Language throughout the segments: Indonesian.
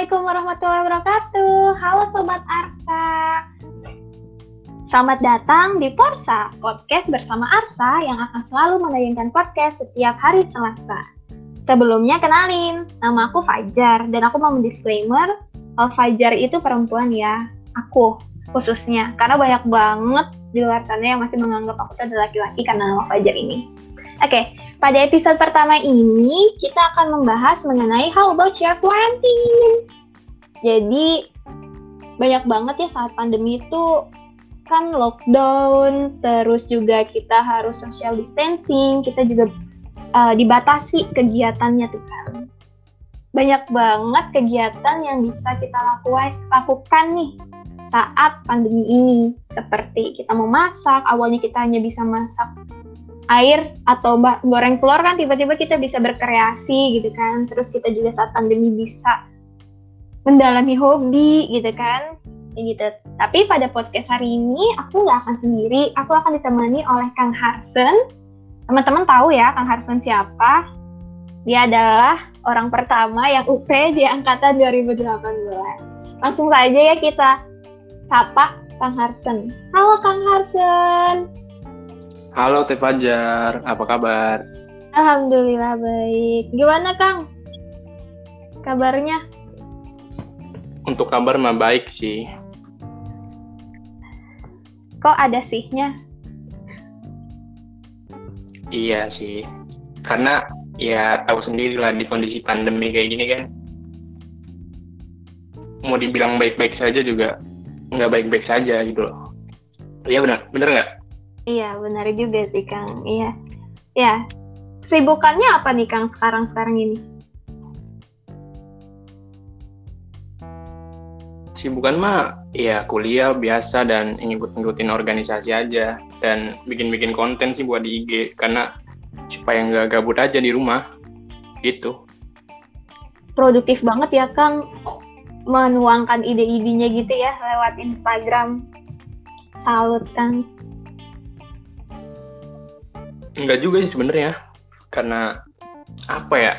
Assalamualaikum warahmatullahi wabarakatuh. Halo Sobat Arsa. Selamat datang di Porsa, podcast bersama Arsa yang akan selalu menayangkan podcast setiap hari Selasa. Sebelumnya kenalin, nama aku Fajar dan aku mau mendisklaimer kalau Fajar itu perempuan ya, aku khususnya. Karena banyak banget di luar sana yang masih menganggap aku itu adalah laki-laki karena nama Fajar ini. Oke, pada episode pertama ini kita akan membahas mengenai how about your quarantine. Jadi banyak banget ya saat pandemi itu kan lockdown, terus juga kita harus social distancing, kita juga uh, dibatasi kegiatannya tuh kan. Banyak banget kegiatan yang bisa kita lakukan, lakukan nih saat pandemi ini. Seperti kita mau masak, awalnya kita hanya bisa masak air atau goreng telur kan tiba-tiba kita bisa berkreasi gitu kan. Terus kita juga saat pandemi bisa mendalami hobi gitu kan. Gitu. Tapi pada podcast hari ini aku nggak akan sendiri. Aku akan ditemani oleh Kang Harsen. Teman-teman tahu ya Kang Harsen siapa? Dia adalah orang pertama yang UP di angkatan 2018 langsung saja ya kita sapa Kang Harsen. Halo Kang Harsen Halo Teh Fajar, apa kabar? Alhamdulillah baik. Gimana Kang? Kabarnya? Untuk kabar mah baik sih. Kok ada sihnya? Iya sih. Karena ya tahu sendiri lah di kondisi pandemi kayak gini kan. Mau dibilang baik-baik saja juga nggak baik-baik saja gitu loh. Iya benar, benar nggak? Iya, benar juga sih Kang. Iya. Ya. Sibukannya apa nih Kang sekarang-sekarang ini? Sibukan mah ya kuliah biasa dan ngikut-ngikutin organisasi aja dan bikin-bikin konten sih buat di IG karena supaya nggak gabut aja di rumah gitu. Produktif banget ya Kang menuangkan ide-idenya gitu ya lewat Instagram. Salut Kang. Enggak juga sih sebenarnya. Karena apa ya?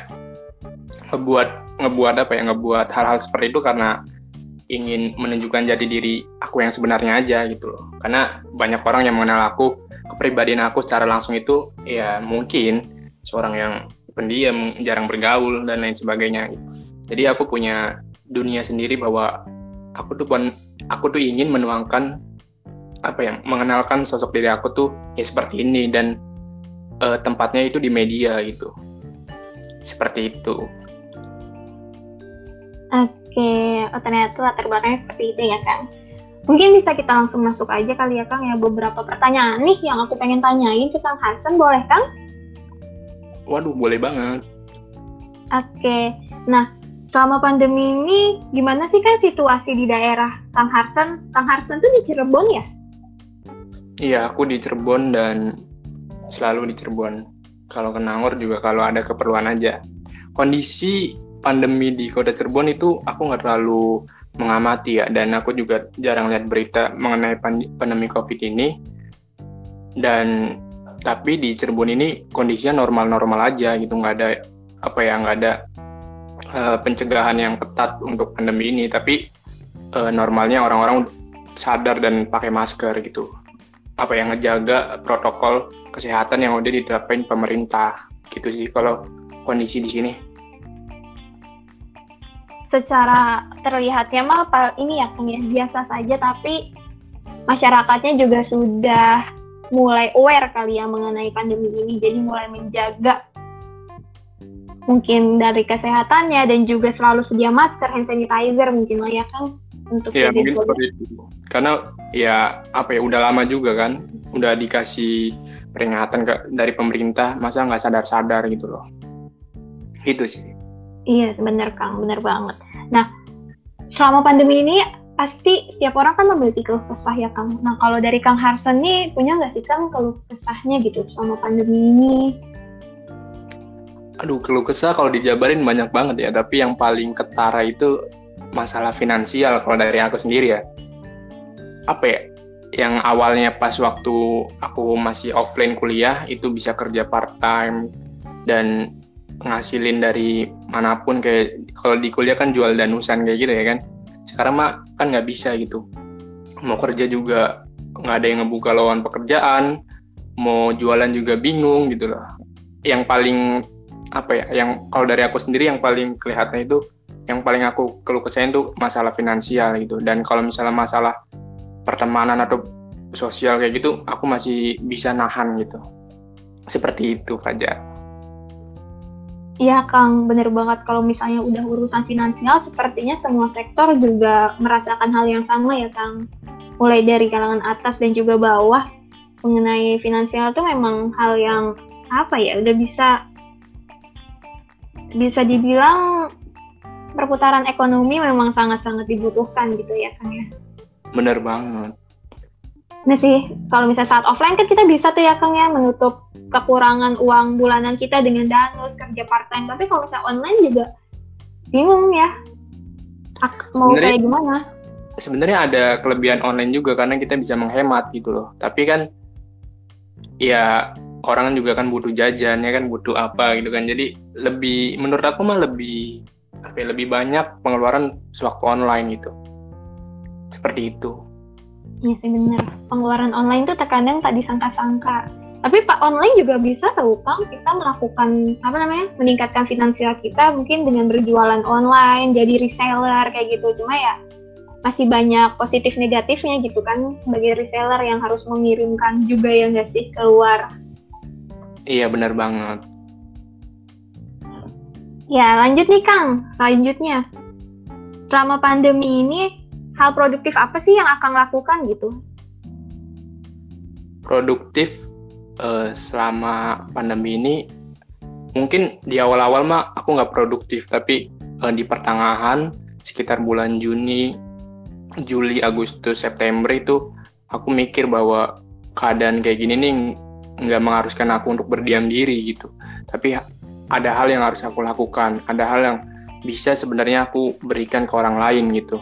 Ngebuat ngebuat apa ya? Ngebuat hal-hal seperti itu karena ingin menunjukkan jati diri aku yang sebenarnya aja gitu loh. Karena banyak orang yang mengenal aku kepribadian aku secara langsung itu ya mungkin seorang yang pendiam jarang bergaul dan lain sebagainya. Gitu. jadi aku punya dunia sendiri bahwa aku tuh aku tuh ingin menuangkan apa yang mengenalkan sosok diri aku tuh ya seperti ini. Dan uh, tempatnya itu di media gitu. Seperti itu. Oke, oh ternyata latar belakangnya seperti itu ya Kang. Mungkin bisa kita langsung masuk aja kali ya Kang ya beberapa pertanyaan nih yang aku pengen tanyain ke Kang Hansen, boleh Kang? Waduh, boleh banget. Oke, nah selama pandemi ini gimana sih kan situasi di daerah Kang Harsen? Kang Harsen tuh di Cirebon ya? Iya, aku di Cirebon dan selalu di Cirebon. Kalau ke Nangor juga kalau ada keperluan aja. Kondisi pandemi di kota Cirebon itu aku nggak terlalu mengamati ya dan aku juga jarang lihat berita mengenai pandemi COVID ini. Dan tapi di Cirebon ini kondisinya normal-normal aja gitu nggak ada apa ya nggak ada uh, pencegahan yang ketat untuk pandemi ini tapi uh, normalnya orang-orang sadar dan pakai masker gitu apa yang ngejaga protokol kesehatan yang udah diterapin pemerintah. Gitu sih kalau kondisi di sini. Secara terlihatnya mah ini ya ya biasa saja tapi masyarakatnya juga sudah mulai aware kali ya mengenai pandemi ini. Jadi mulai menjaga mungkin dari kesehatannya dan juga selalu sedia masker hand sanitizer mungkin lah ya kan untuk ya mungkin seperti itu. Karena ya apa ya udah lama juga kan udah dikasih peringatan ke, dari pemerintah masa nggak sadar-sadar gitu loh. Itu sih. Iya benar kang benar banget. Nah selama pandemi ini pasti setiap orang kan memiliki keluh kesah ya kang. Nah kalau dari kang Harsen nih punya nggak sih kang keluh kesahnya gitu selama pandemi ini? Aduh keluh kesah kalau dijabarin banyak banget ya. Tapi yang paling ketara itu masalah finansial kalau dari aku sendiri ya. Apa ya? Yang awalnya pas waktu aku masih offline kuliah itu bisa kerja part time dan ngasilin dari mana pun kayak kalau di kuliah kan jual danusan kayak gitu ya kan. Sekarang mah kan nggak bisa gitu. Mau kerja juga nggak ada yang ngebuka lowongan pekerjaan mau jualan juga bingung gitu loh. Yang paling apa ya yang kalau dari aku sendiri yang paling kelihatan itu yang paling aku keluh kesah itu masalah finansial gitu. Dan kalau misalnya masalah pertemanan atau sosial kayak gitu aku masih bisa nahan gitu. Seperti itu Fajar. Iya Kang, bener banget. Kalau misalnya udah urusan finansial, sepertinya semua sektor juga merasakan hal yang sama ya Kang. Mulai dari kalangan atas dan juga bawah, mengenai finansial itu memang hal yang apa ya, udah bisa bisa dibilang perputaran ekonomi memang sangat-sangat dibutuhkan gitu ya Kang ya. Bener banget. Nah sih, kalau misalnya saat offline kan kita bisa tuh ya Kang ya menutup kekurangan uang bulanan kita dengan danus kerja part time. Tapi kalau misalnya online juga bingung ya. Mau sebenernya, kayak gimana? Sebenarnya ada kelebihan online juga karena kita bisa menghemat gitu loh. Tapi kan ya orang juga kan butuh jajan ya kan butuh apa gitu kan. Jadi lebih menurut aku mah lebih ya, lebih banyak pengeluaran sewaktu online gitu. Seperti itu. Iya sih benar. Pengeluaran online tuh terkadang tak disangka-sangka. Tapi Pak online juga bisa tahu Kang kita melakukan apa namanya meningkatkan finansial kita mungkin dengan berjualan online, jadi reseller kayak gitu. Cuma ya masih banyak positif negatifnya gitu kan sebagai reseller yang harus mengirimkan juga yang nggak sih keluar. Iya benar banget. Ya lanjut nih Kang, selanjutnya selama pandemi ini hal produktif apa sih yang akan lakukan gitu? Produktif uh, selama pandemi ini mungkin di awal-awal mah aku nggak produktif tapi uh, di pertengahan sekitar bulan Juni, Juli, Agustus, September itu aku mikir bahwa keadaan kayak gini nih nggak mengharuskan aku untuk berdiam diri gitu. Tapi ada hal yang harus aku lakukan, ada hal yang bisa sebenarnya aku berikan ke orang lain gitu.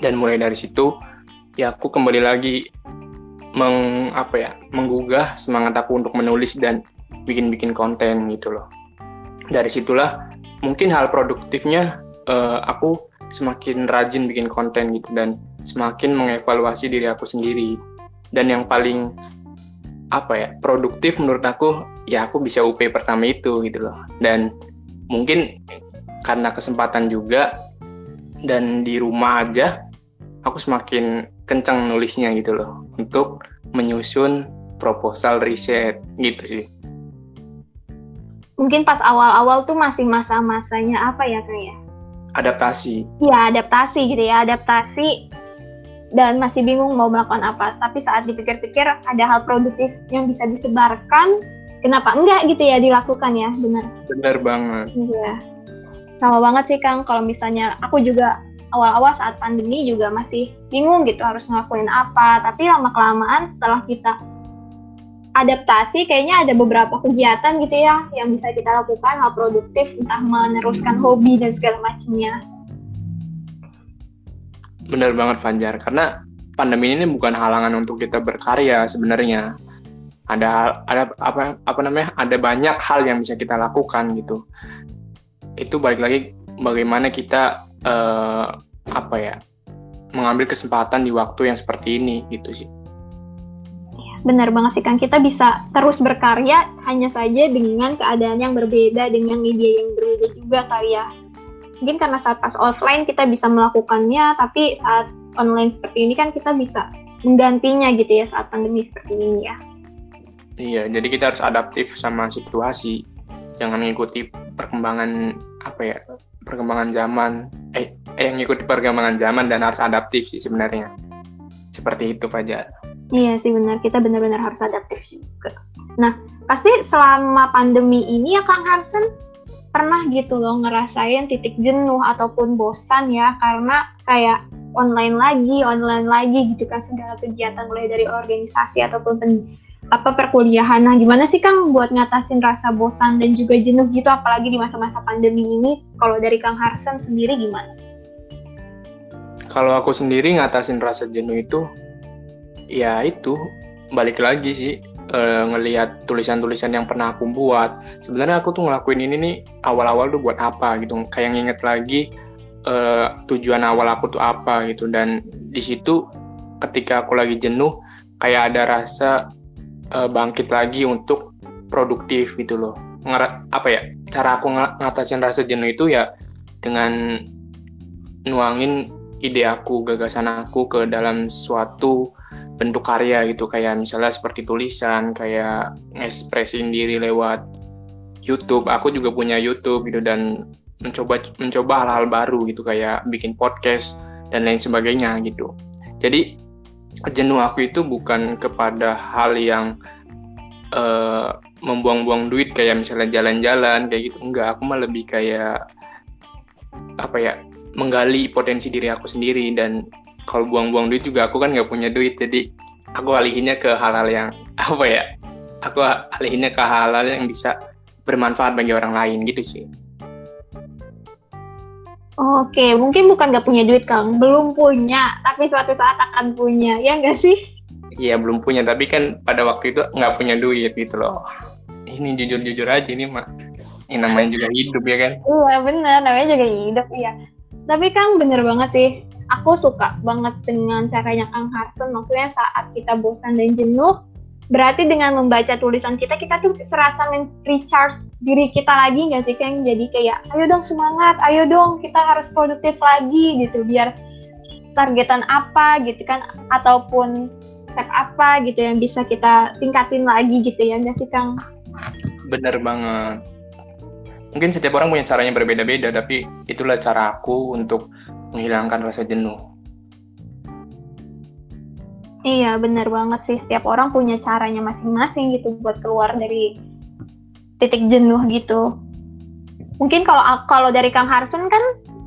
Dan mulai dari situ ya aku kembali lagi meng apa ya menggugah semangat aku untuk menulis dan bikin-bikin konten gitu loh. Dari situlah mungkin hal produktifnya uh, aku semakin rajin bikin konten gitu dan semakin mengevaluasi diri aku sendiri. Dan yang paling apa ya produktif menurut aku ya aku bisa UP pertama itu gitu loh. Dan mungkin karena kesempatan juga dan di rumah aja aku semakin kencang nulisnya gitu loh untuk menyusun proposal riset gitu sih. Mungkin pas awal-awal tuh masih masa-masanya apa ya kayak ya? adaptasi. Iya adaptasi gitu ya adaptasi dan masih bingung mau melakukan apa. Tapi saat dipikir-pikir ada hal produktif yang bisa disebarkan. Kenapa enggak gitu ya dilakukan ya? Benar. Benar banget. Iya. Sama banget sih Kang kalau misalnya aku juga awal-awal saat pandemi juga masih bingung gitu harus ngelakuin apa. Tapi lama-kelamaan setelah kita adaptasi kayaknya ada beberapa kegiatan gitu ya yang bisa kita lakukan hal produktif entah meneruskan hobi dan segala macamnya benar banget Fajar karena pandemi ini bukan halangan untuk kita berkarya sebenarnya ada ada apa apa namanya ada banyak hal yang bisa kita lakukan gitu itu balik lagi bagaimana kita uh, apa ya mengambil kesempatan di waktu yang seperti ini gitu sih. Benar banget sih kan kita bisa terus berkarya hanya saja dengan keadaan yang berbeda dengan media yang berbeda juga kali ya. Mungkin karena saat pas offline kita bisa melakukannya, tapi saat online seperti ini kan kita bisa menggantinya gitu ya saat pandemi seperti ini ya. Iya, jadi kita harus adaptif sama situasi, jangan mengikuti perkembangan apa ya perkembangan zaman. Eh, eh yang ngikuti perkembangan zaman dan harus adaptif sih sebenarnya. Seperti itu Fajar. Iya sih benar. Kita benar-benar harus adaptif juga. Nah pasti selama pandemi ini ya Kang Hansen pernah gitu loh ngerasain titik jenuh ataupun bosan ya karena kayak online lagi online lagi gitu kan segala kegiatan mulai dari organisasi ataupun apa perkuliahan. Nah, gimana sih Kang buat ngatasin rasa bosan dan juga jenuh gitu apalagi di masa-masa pandemi ini? Kalau dari Kang Harsen sendiri gimana? Kalau aku sendiri ngatasin rasa jenuh itu ya itu balik lagi sih uh, ngelihat tulisan-tulisan yang pernah aku buat. Sebenarnya aku tuh ngelakuin ini nih awal-awal tuh buat apa gitu. Kayak nginget lagi uh, tujuan awal aku tuh apa gitu. Dan di situ ketika aku lagi jenuh kayak ada rasa uh, bangkit lagi untuk produktif gitu loh. Ngerat, apa ya cara aku ng ngatasin rasa jenuh itu ya dengan nuangin ide aku gagasan aku ke dalam suatu bentuk karya gitu. Kayak misalnya seperti tulisan kayak ekspresiin diri lewat YouTube. Aku juga punya YouTube gitu dan mencoba mencoba hal-hal baru gitu kayak bikin podcast dan lain sebagainya gitu. Jadi jenuh aku itu bukan kepada hal yang uh, membuang-buang duit kayak misalnya jalan-jalan kayak gitu. Enggak aku mah lebih kayak apa ya menggali potensi diri aku sendiri dan kalau buang-buang duit juga aku kan nggak punya duit jadi aku alihinnya ke hal-hal yang apa ya aku alihinnya ke hal-hal yang bisa bermanfaat bagi orang lain gitu sih Oke, mungkin bukan nggak punya duit Kang, belum punya, tapi suatu saat akan punya, ya nggak sih? Iya belum punya, tapi kan pada waktu itu nggak punya duit gitu loh. Ini jujur-jujur aja ini mak, ini namanya juga hidup ya kan? Iya bener, namanya juga hidup iya. Tapi Kang bener banget sih, aku suka banget dengan caranya Kang Harsen maksudnya saat kita bosan dan jenuh berarti dengan membaca tulisan kita kita tuh serasa recharge diri kita lagi nggak sih Kang? Jadi kayak ayo dong semangat ayo dong kita harus produktif lagi gitu biar targetan apa gitu kan ataupun step apa gitu yang bisa kita tingkatin lagi gitu ya nggak sih Kang? Bener banget. Mungkin setiap orang punya caranya berbeda-beda tapi itulah cara aku untuk menghilangkan rasa jenuh. Iya, benar banget sih. Setiap orang punya caranya masing-masing gitu buat keluar dari titik jenuh gitu. Mungkin kalau kalau dari Kang Harsun kan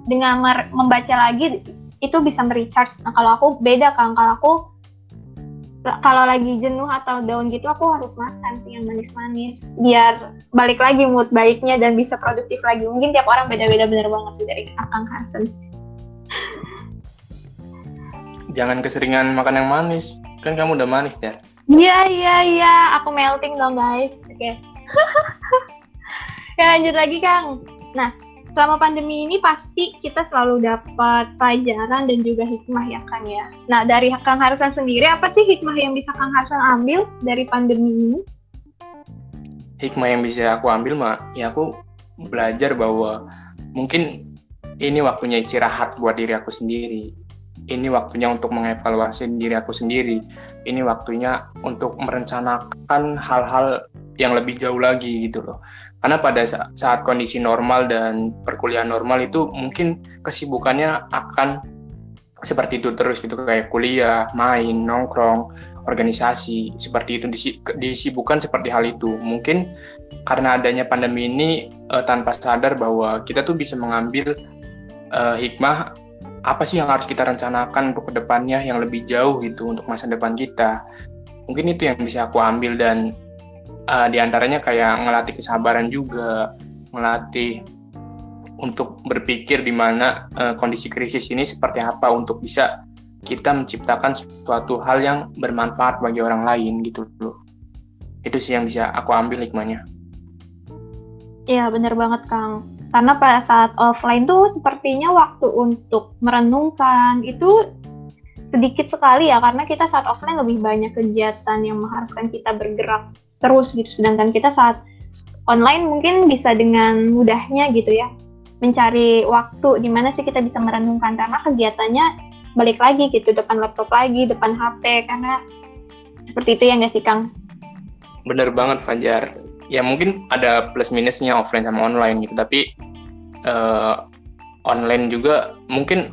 dengan membaca lagi itu bisa merecharge. Nah, kalau aku beda Kang. Kalau aku kalau lagi jenuh atau down gitu aku harus makan sih yang manis-manis biar balik lagi mood baiknya dan bisa produktif lagi. Mungkin tiap orang beda-beda bener banget sih dari Kang Harsun jangan keseringan makan yang manis. Kan kamu udah manis ya. Iya, iya, iya. Aku melting dong, guys. Oke. Okay. ya, lanjut lagi, Kang. Nah, selama pandemi ini pasti kita selalu dapat pelajaran dan juga hikmah ya, Kang ya. Nah, dari Kang Harsan sendiri, apa sih hikmah yang bisa Kang Harsan ambil dari pandemi ini? Hikmah yang bisa aku ambil, mah, ya aku belajar bahwa mungkin ini waktunya istirahat buat diri aku sendiri ini waktunya untuk mengevaluasi diri aku sendiri. Ini waktunya untuk merencanakan hal-hal yang lebih jauh lagi gitu loh. Karena pada saat kondisi normal dan perkuliahan normal itu mungkin kesibukannya akan seperti itu terus gitu kayak kuliah, main, nongkrong, organisasi seperti itu disibukkan seperti hal itu. Mungkin karena adanya pandemi ini uh, tanpa sadar bahwa kita tuh bisa mengambil uh, hikmah apa sih yang harus kita rencanakan untuk ke depannya yang lebih jauh gitu untuk masa depan kita? Mungkin itu yang bisa aku ambil dan uh, di antaranya kayak ngelatih kesabaran juga ngelatih untuk berpikir di mana uh, kondisi krisis ini seperti apa untuk bisa kita menciptakan suatu hal yang bermanfaat bagi orang lain gitu loh. Itu sih yang bisa aku ambil hikmahnya. Iya bener banget Kang karena pada saat offline tuh sepertinya waktu untuk merenungkan itu sedikit sekali ya karena kita saat offline lebih banyak kegiatan yang mengharuskan kita bergerak terus gitu. Sedangkan kita saat online mungkin bisa dengan mudahnya gitu ya mencari waktu di mana sih kita bisa merenungkan. Karena kegiatannya balik lagi gitu depan laptop lagi depan HP karena seperti itu ya nggak sih Kang? Bener banget Fajar. Ya mungkin ada plus minusnya offline sama online gitu tapi uh, online juga mungkin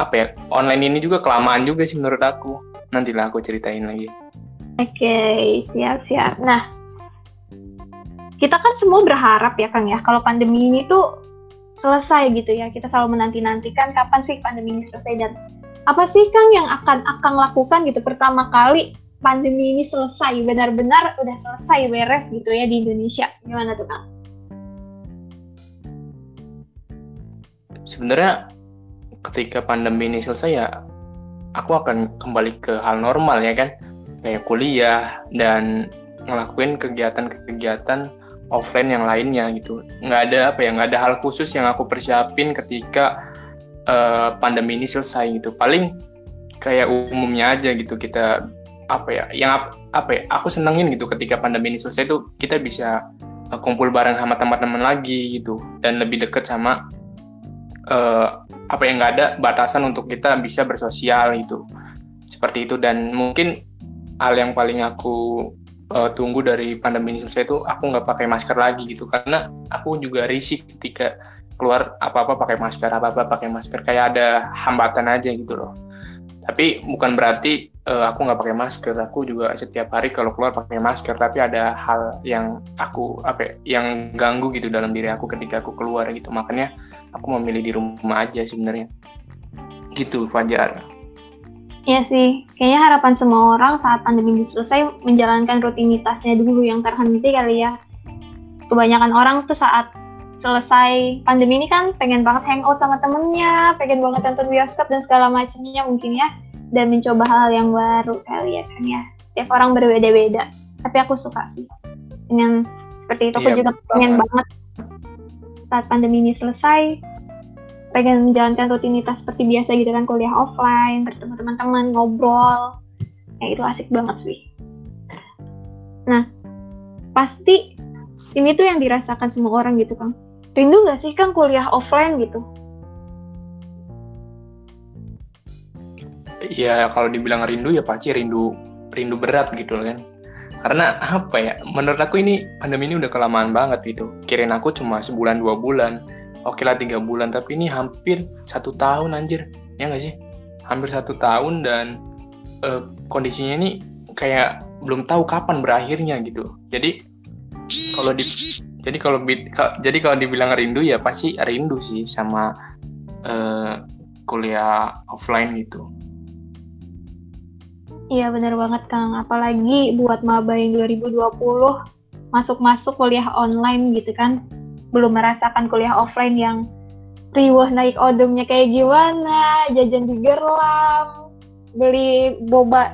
apa ya online ini juga kelamaan juga sih menurut aku. Nantilah aku ceritain lagi. Oke okay, siap siap. Nah kita kan semua berharap ya Kang ya kalau pandemi ini tuh selesai gitu ya. Kita selalu menanti nantikan kapan sih pandemi ini selesai dan apa sih Kang yang akan akan lakukan gitu? Pertama kali pandemi ini selesai, benar-benar udah selesai beres gitu ya di Indonesia. Gimana tuh Kang? Sebenarnya ketika pandemi ini selesai ya aku akan kembali ke hal normal ya kan? Kayak kuliah dan ngelakuin kegiatan-kegiatan offline yang lainnya gitu. Nggak ada apa ya nggak ada hal khusus yang aku persiapin ketika uh, pandemi ini selesai gitu. Paling kayak umumnya aja gitu kita apa ya yang apa ya aku senengin gitu ketika pandemi ini selesai tuh kita bisa uh, kumpul bareng sama teman-teman lagi gitu. Dan lebih deket sama uh, apa yang nggak ada batasan untuk kita bisa bersosial gitu. Seperti itu. Dan mungkin hal yang paling aku uh, tunggu dari pandemi ini selesai itu aku nggak pakai masker lagi gitu. Karena aku juga risik ketika keluar apa-apa pakai masker apa-apa pakai masker. Kayak ada hambatan aja gitu loh. Tapi bukan berarti uh, aku nggak pakai masker. Aku juga setiap hari kalau keluar pakai masker. Tapi ada hal yang aku apa ya, yang ganggu gitu dalam diri aku ketika aku keluar gitu. Makanya aku memilih di rumah aja sebenarnya gitu Fajar Iya sih, kayaknya harapan semua orang saat pandemi ini selesai menjalankan rutinitasnya dulu yang terhenti kali ya. Kebanyakan orang tuh saat selesai pandemi ini kan pengen banget hangout sama temennya, pengen banget nonton bioskop dan segala macamnya mungkin ya, dan mencoba hal, hal yang baru kali ya kan ya. Tiap orang berbeda-beda, tapi aku suka sih dengan seperti itu. Aku iya, juga pengen banget saat pandemi ini selesai pengen menjalankan rutinitas seperti biasa gitu kan kuliah offline bertemu teman-teman ngobrol. Ya itu asik banget sih. Nah pasti ini tuh yang dirasakan semua orang gitu kan rindu gak sih kan kuliah offline gitu? Iya kalau dibilang rindu ya pasti rindu rindu berat gitu kan karena apa ya menurut aku ini pandemi ini udah kelamaan banget gitu. Kirin aku cuma sebulan dua bulan. Oke lah tiga bulan tapi ini hampir satu tahun anjir. Ya nggak sih? Hampir satu tahun dan uh, kondisinya ini kayak belum tahu kapan berakhirnya gitu. Jadi kalau di jadi kalau jadi kalau dibilang rindu ya pasti rindu sih sama uh, kuliah offline gitu Iya bener banget Kang, apalagi buat maba yang 2020 masuk-masuk kuliah online gitu kan. Belum merasakan kuliah offline yang riwah naik odongnya kayak gimana, jajan di gerlam, beli boba,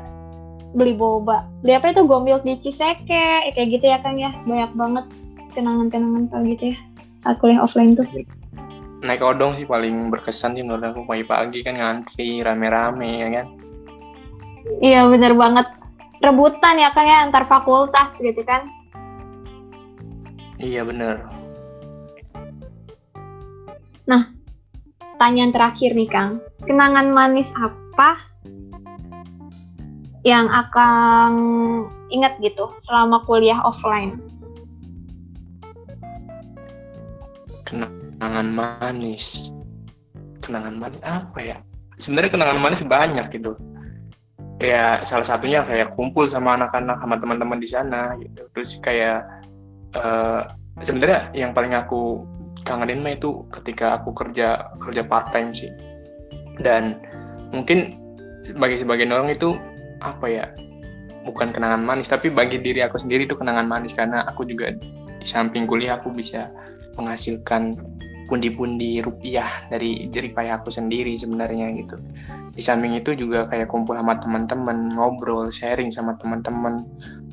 beli boba, beli apa itu? Gombil di Ciseke, kayak gitu ya Kang ya, banyak banget kenangan-kenangan kayak gitu ya saat kuliah offline tuh. Naik odong sih paling berkesan sih menurut aku. Pagi-pagi kan ngantri rame-rame ya kan. Iya bener banget, rebutan ya Kang ya antar fakultas gitu kan. Iya bener Nah, pertanyaan terakhir nih Kang, kenangan manis apa yang akan ingat gitu selama kuliah offline? Kenangan manis, kenangan manis apa ya? Sebenarnya kenangan manis banyak gitu. Ya salah satunya kayak kumpul sama anak-anak sama teman-teman di sana gitu. Terus kayak uh, sebenarnya yang paling aku kangenin mah itu ketika aku kerja kerja part time sih dan mungkin bagi sebagian orang itu apa ya bukan kenangan manis tapi bagi diri aku sendiri itu kenangan manis karena aku juga di samping kuliah aku bisa menghasilkan pundi-pundi rupiah dari jeripaya aku sendiri sebenarnya gitu. Di samping itu juga kayak kumpul sama teman-teman ngobrol sharing sama teman-teman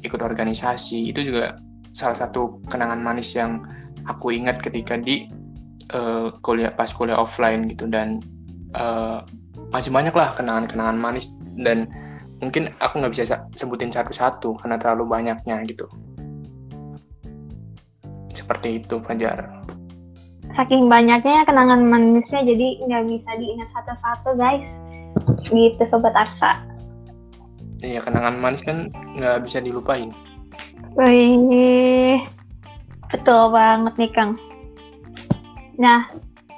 ikut organisasi. Itu juga salah satu kenangan manis yang aku ingat ketika di uh, kuliah pas kuliah offline gitu. Dan uh, masih banyak lah kenangan-kenangan manis. Dan mungkin aku nggak bisa sebutin satu-satu karena terlalu banyaknya gitu. Seperti itu Fajar saking banyaknya kenangan manisnya jadi nggak bisa diingat satu-satu guys gitu sobat Arsa iya kenangan manis kan nggak bisa dilupain Wih, Betul banget nih Kang. Nah,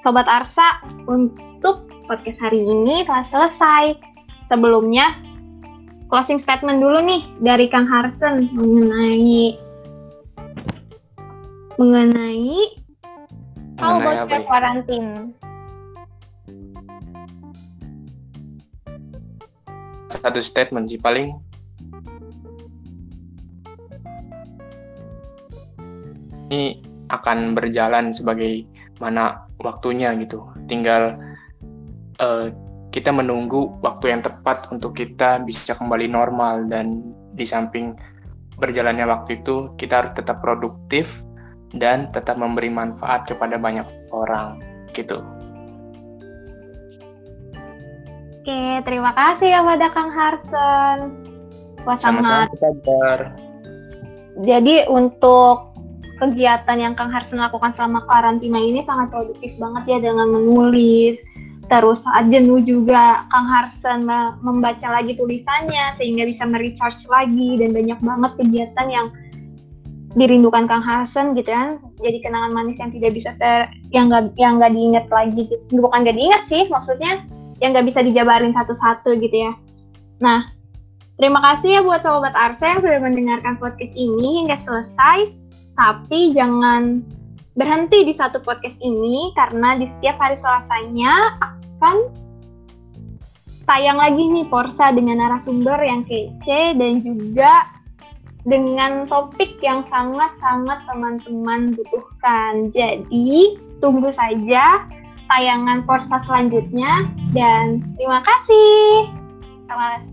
Sobat Arsa, untuk podcast hari ini telah selesai. Sebelumnya, closing statement dulu nih dari Kang Harsen mengenai mengenai how about your quarantine. Satu statement sih paling ini akan berjalan sebagai mana waktunya gitu. Tinggal uh, kita menunggu waktu yang tepat untuk kita bisa kembali normal dan di samping berjalannya waktu itu kita harus tetap produktif dan tetap memberi manfaat kepada banyak orang gitu. Oke, terima kasih ya pada Kang Harsen. Wah. Sama-sama, Jadi untuk kegiatan yang Kang Harsen lakukan selama karantina ini sangat produktif banget ya dengan menulis. Terus saat jenuh juga Kang Harsen membaca lagi tulisannya sehingga bisa merecharge lagi dan banyak banget kegiatan yang dirindukan Kang Hasan gitu kan jadi kenangan manis yang tidak bisa ter yang gak yang gak diingat lagi gitu. bukan gak diingat sih maksudnya yang nggak bisa dijabarin satu-satu gitu ya. Nah, terima kasih ya buat sobat Arsa yang sudah mendengarkan podcast ini hingga selesai. Tapi jangan berhenti di satu podcast ini karena di setiap hari Selasanya akan tayang lagi nih Porsa dengan narasumber yang kece dan juga dengan topik yang sangat-sangat teman-teman butuhkan. Jadi, tunggu saja tayangan Forsa selanjutnya dan terima kasih.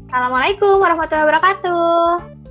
Assalamualaikum warahmatullahi wabarakatuh.